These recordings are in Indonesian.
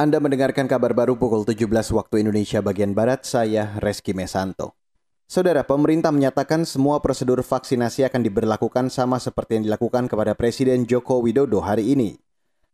Anda mendengarkan kabar baru pukul 17 waktu Indonesia bagian Barat, saya Reski Mesanto. Saudara, pemerintah menyatakan semua prosedur vaksinasi akan diberlakukan sama seperti yang dilakukan kepada Presiden Joko Widodo hari ini.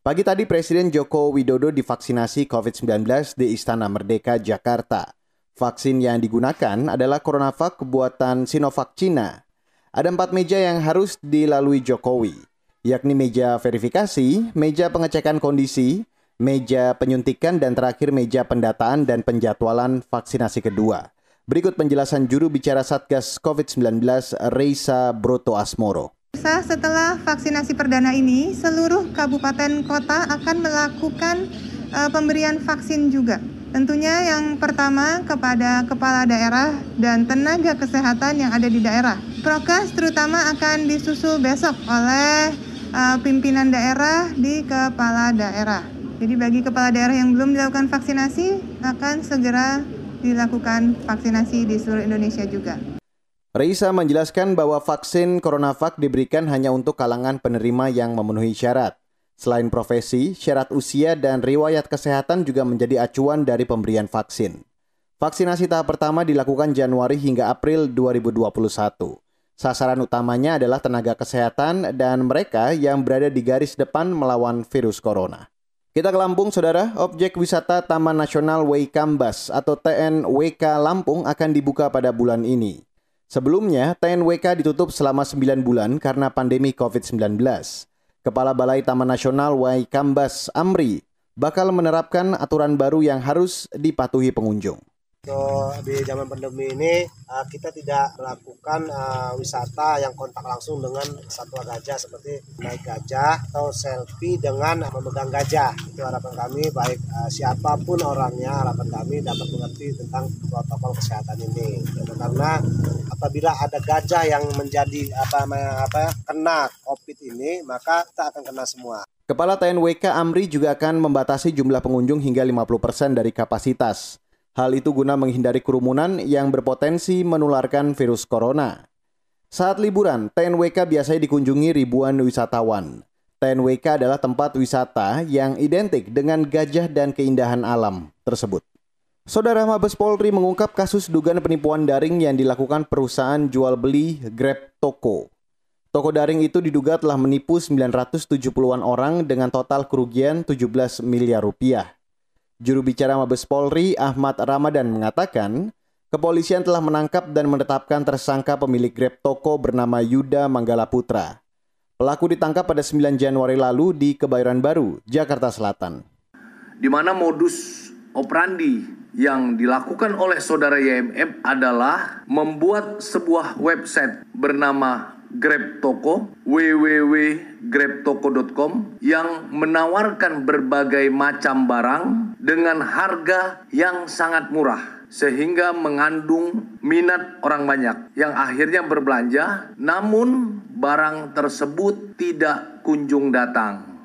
Pagi tadi Presiden Joko Widodo divaksinasi COVID-19 di Istana Merdeka, Jakarta. Vaksin yang digunakan adalah CoronaVac buatan Sinovac Cina. Ada empat meja yang harus dilalui Jokowi, yakni meja verifikasi, meja pengecekan kondisi, meja penyuntikan, dan terakhir meja pendataan dan penjadwalan vaksinasi kedua. Berikut penjelasan juru bicara Satgas COVID-19 Reisa Broto Asmoro. Setelah vaksinasi perdana ini, seluruh kabupaten kota akan melakukan uh, pemberian vaksin juga. Tentunya yang pertama kepada kepala daerah dan tenaga kesehatan yang ada di daerah. Prokes terutama akan disusul besok oleh uh, pimpinan daerah di kepala daerah. Jadi bagi kepala daerah yang belum dilakukan vaksinasi akan segera dilakukan vaksinasi di seluruh Indonesia juga. Reisa menjelaskan bahwa vaksin CoronaVac diberikan hanya untuk kalangan penerima yang memenuhi syarat. Selain profesi, syarat usia dan riwayat kesehatan juga menjadi acuan dari pemberian vaksin. Vaksinasi tahap pertama dilakukan Januari hingga April 2021. Sasaran utamanya adalah tenaga kesehatan dan mereka yang berada di garis depan melawan virus corona. Kita ke Lampung, saudara. Objek wisata Taman Nasional Waikambas atau TNWK Lampung akan dibuka pada bulan ini. Sebelumnya, TNWK ditutup selama 9 bulan karena pandemi COVID-19. Kepala Balai Taman Nasional Waikambas Amri bakal menerapkan aturan baru yang harus dipatuhi pengunjung. So, di zaman pandemi ini uh, kita tidak melakukan uh, wisata yang kontak langsung dengan satwa gajah seperti naik gajah atau selfie dengan memegang gajah. Itu harapan kami baik uh, siapa pun orangnya harapan kami dapat mengerti tentang protokol kesehatan ini. Karena apabila ada gajah yang menjadi apa apa kena Covid ini maka kita akan kena semua. Kepala TNWK Amri juga akan membatasi jumlah pengunjung hingga 50% dari kapasitas. Hal itu guna menghindari kerumunan yang berpotensi menularkan virus corona. Saat liburan, TNWK biasanya dikunjungi ribuan wisatawan. TNWK adalah tempat wisata yang identik dengan gajah dan keindahan alam tersebut. Saudara Mabes Polri mengungkap kasus dugaan penipuan daring yang dilakukan perusahaan jual beli Grab Toko. Toko daring itu diduga telah menipu 970-an orang dengan total kerugian 17 miliar rupiah. Juru bicara Mabes Polri Ahmad Ramadan mengatakan, kepolisian telah menangkap dan menetapkan tersangka pemilik Grab toko bernama Yuda Manggala Putra. Pelaku ditangkap pada 9 Januari lalu di Kebayoran Baru, Jakarta Selatan. Di mana modus operandi yang dilakukan oleh saudara YMF adalah membuat sebuah website bernama Grab Toko www.grabtoko.com yang menawarkan berbagai macam barang dengan harga yang sangat murah sehingga mengandung minat orang banyak yang akhirnya berbelanja namun barang tersebut tidak kunjung datang.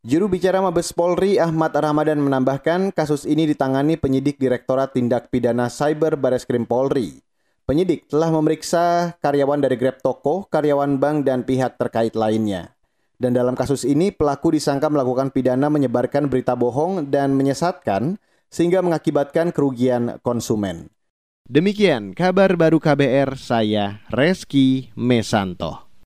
Juru bicara Mabes Polri Ahmad Ramadan menambahkan kasus ini ditangani penyidik Direktorat Tindak Pidana Cyber Bareskrim Polri. Penyidik telah memeriksa karyawan dari Grab Toko, karyawan bank, dan pihak terkait lainnya. Dan dalam kasus ini, pelaku disangka melakukan pidana menyebarkan berita bohong dan menyesatkan sehingga mengakibatkan kerugian konsumen. Demikian kabar baru KBR, saya Reski Mesanto.